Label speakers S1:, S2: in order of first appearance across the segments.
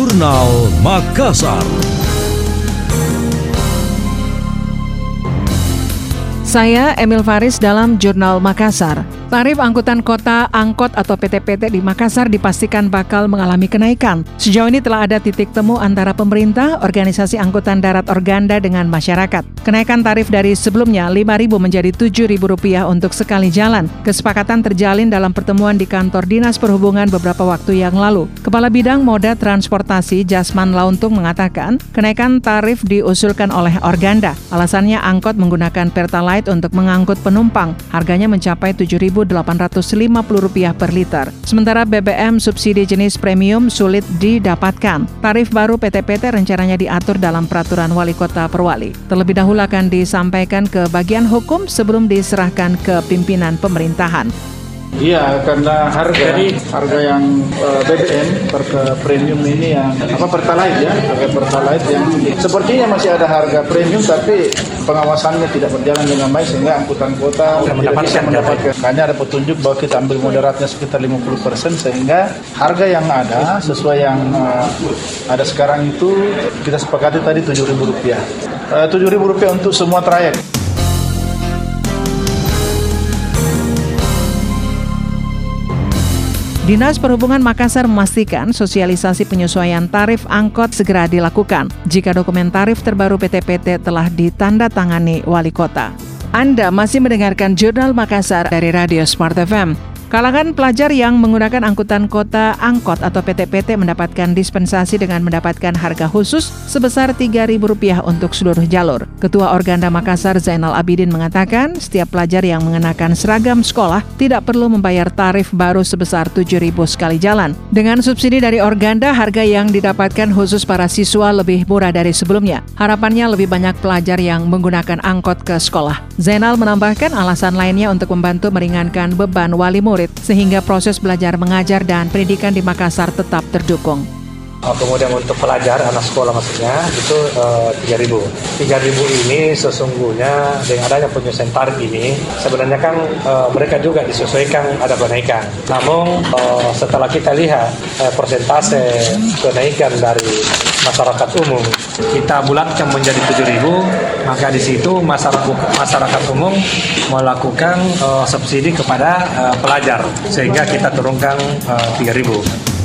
S1: Jurnal Makassar.
S2: Saya Emil Faris dalam Jurnal Makassar. Tarif angkutan kota angkot atau PT-PT di Makassar dipastikan bakal mengalami kenaikan. Sejauh ini telah ada titik temu antara pemerintah, organisasi angkutan darat Organda dengan masyarakat. Kenaikan tarif dari sebelumnya Rp5.000 menjadi Rp7.000 untuk sekali jalan. Kesepakatan terjalin dalam pertemuan di kantor Dinas Perhubungan beberapa waktu yang lalu. Kepala Bidang Moda Transportasi Jasman Launtung mengatakan, kenaikan tarif diusulkan oleh Organda. Alasannya angkot menggunakan Pertalite untuk mengangkut penumpang. Harganya mencapai Rp7.000 Rp850 per liter. Sementara BBM subsidi jenis premium sulit didapatkan. Tarif baru PT-PT rencananya diatur dalam peraturan wali kota Perwali. Terlebih dahulu akan disampaikan ke bagian hukum sebelum diserahkan ke pimpinan pemerintahan.
S3: Iya, karena harga Jadi, harga yang uh, eh, BBM per premium ini yang apa pertalite ya, harga pertalite yang sepertinya masih ada harga premium tapi pengawasannya tidak berjalan dengan baik sehingga angkutan kota tidak mendapatkan, bisa mendapatkan. Hanya ada petunjuk bahwa kita ambil moderatnya sekitar 50% sehingga harga yang ada sesuai yang uh, ada sekarang itu kita sepakati tadi Rp7.000. Uh, Rp7.000 untuk semua trayek.
S2: Dinas Perhubungan Makassar memastikan sosialisasi penyesuaian tarif angkot segera dilakukan jika dokumen tarif terbaru PT-PT telah ditandatangani wali kota. Anda masih mendengarkan Jurnal Makassar dari Radio Smart FM. Kalangan pelajar yang menggunakan angkutan kota angkot atau PT-PT mendapatkan dispensasi dengan mendapatkan harga khusus sebesar Rp3.000 untuk seluruh jalur. Ketua Organda Makassar Zainal Abidin mengatakan setiap pelajar yang mengenakan seragam sekolah tidak perlu membayar tarif baru sebesar Rp7.000 sekali jalan. Dengan subsidi dari Organda, harga yang didapatkan khusus para siswa lebih murah dari sebelumnya. Harapannya lebih banyak pelajar yang menggunakan angkot ke sekolah. Zainal menambahkan alasan lainnya untuk membantu meringankan beban wali murid murid, sehingga proses belajar mengajar dan pendidikan di Makassar tetap terdukung.
S4: Oh, kemudian untuk pelajar anak sekolah maksudnya itu uh, 3000. 3000 ini sesungguhnya dengan adanya penyesuaian tarif ini sebenarnya kan uh, mereka juga disesuaikan ada kenaikan. Namun uh, setelah kita lihat uh, persentase kenaikan dari masyarakat umum kita bulatkan menjadi 7000 maka di situ masyarakat masyarakat umum melakukan uh, subsidi kepada uh, pelajar. Sehingga kita turunkan uh, 3000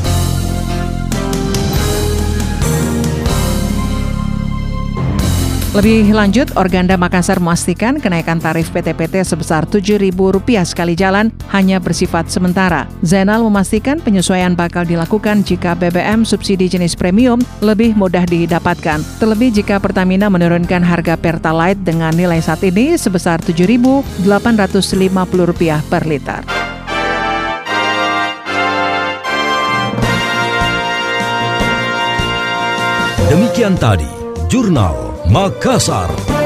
S2: Lebih lanjut, Organda Makassar memastikan kenaikan tarif PT-PT sebesar Rp7.000 sekali jalan hanya bersifat sementara. Zainal memastikan penyesuaian bakal dilakukan jika BBM subsidi jenis premium lebih mudah didapatkan. Terlebih jika Pertamina menurunkan harga Pertalite dengan nilai saat ini sebesar Rp7.850 per liter.
S1: Demikian tadi, Jurnal Makassar.